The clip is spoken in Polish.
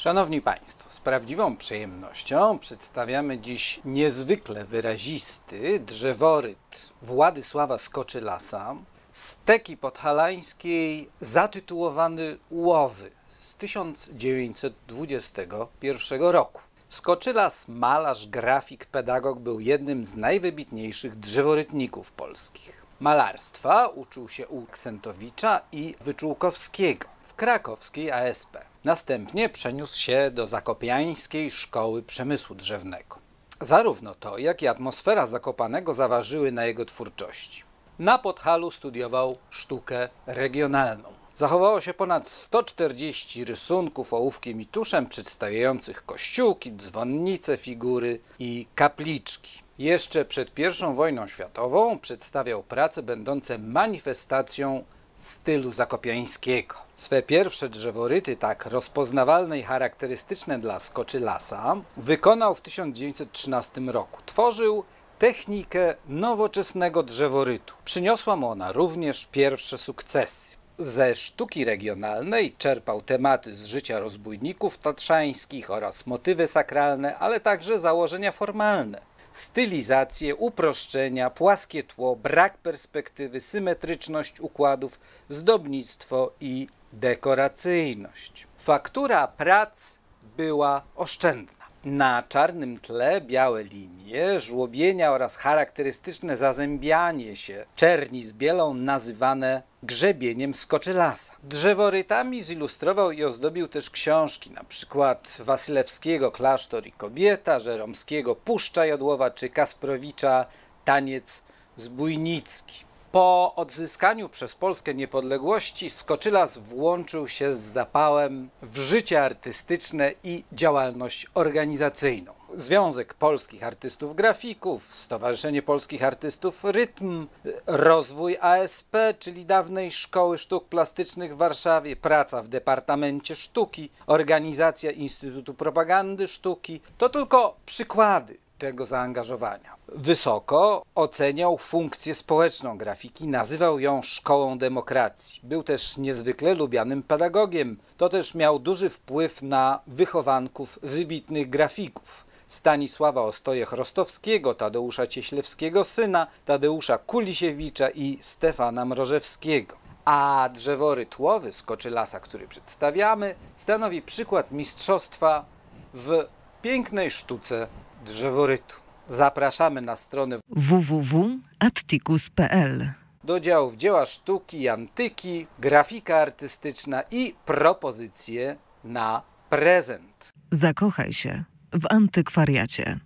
Szanowni Państwo, z prawdziwą przyjemnością przedstawiamy dziś niezwykle wyrazisty drzeworyt Władysława Skoczylasa z teki podhalańskiej zatytułowany Łowy z 1921 roku. Skoczylas, malarz, grafik, pedagog był jednym z najwybitniejszych drzeworytników polskich. Malarstwa uczył się u Ksentowicza i Wyczółkowskiego w krakowskiej ASP. Następnie przeniósł się do Zakopiańskiej Szkoły Przemysłu Drzewnego. Zarówno to, jak i atmosfera Zakopanego zaważyły na jego twórczości. Na Podhalu studiował sztukę regionalną. Zachowało się ponad 140 rysunków ołówkiem i tuszem przedstawiających kościółki, dzwonnice, figury i kapliczki. Jeszcze przed I wojną światową przedstawiał prace będące manifestacją stylu zakopiańskiego. Swe pierwsze drzeworyty, tak rozpoznawalne i charakterystyczne dla skoczy lasa, wykonał w 1913 roku. Tworzył technikę nowoczesnego drzeworytu. Przyniosła mu ona również pierwsze sukcesy. Ze sztuki regionalnej czerpał tematy z życia rozbójników tatrzańskich oraz motywy sakralne, ale także założenia formalne stylizację, uproszczenia, płaskie tło, brak perspektywy, symetryczność układów, zdobnictwo i dekoracyjność. Faktura prac była oszczędna. Na czarnym tle białe linie, żłobienia oraz charakterystyczne zazębianie się czerni z bielą nazywane grzebieniem skoczylasa. Drzeworytami zilustrował i ozdobił też książki, na przykład Wasylewskiego Klasztor i Kobieta, Żeromskiego Puszcza Jodłowa czy Kasprowicza Taniec zbójnicki. Po odzyskaniu przez Polskę niepodległości Skoczylas włączył się z zapałem w życie artystyczne i działalność organizacyjną. Związek Polskich Artystów Grafików, Stowarzyszenie Polskich Artystów Rytm, rozwój ASP, czyli dawnej Szkoły Sztuk Plastycznych w Warszawie, praca w Departamencie Sztuki, organizacja Instytutu Propagandy Sztuki to tylko przykłady tego zaangażowania. Wysoko oceniał funkcję społeczną grafiki, nazywał ją szkołą demokracji. Był też niezwykle lubianym pedagogiem. To też miał duży wpływ na wychowanków wybitnych grafików. Stanisława Ostoje-Chrostowskiego, Tadeusza Cieślewskiego syna, Tadeusza Kulisiewicza i Stefana Mrożewskiego. A drzeworyt łowy z Koczylasa, który przedstawiamy, stanowi przykład mistrzostwa w pięknej sztuce drzeworytu. Zapraszamy na stronę www.atticus.pl do działów dzieła sztuki, antyki, grafika artystyczna i propozycje na prezent. Zakochaj się w antykwariacie.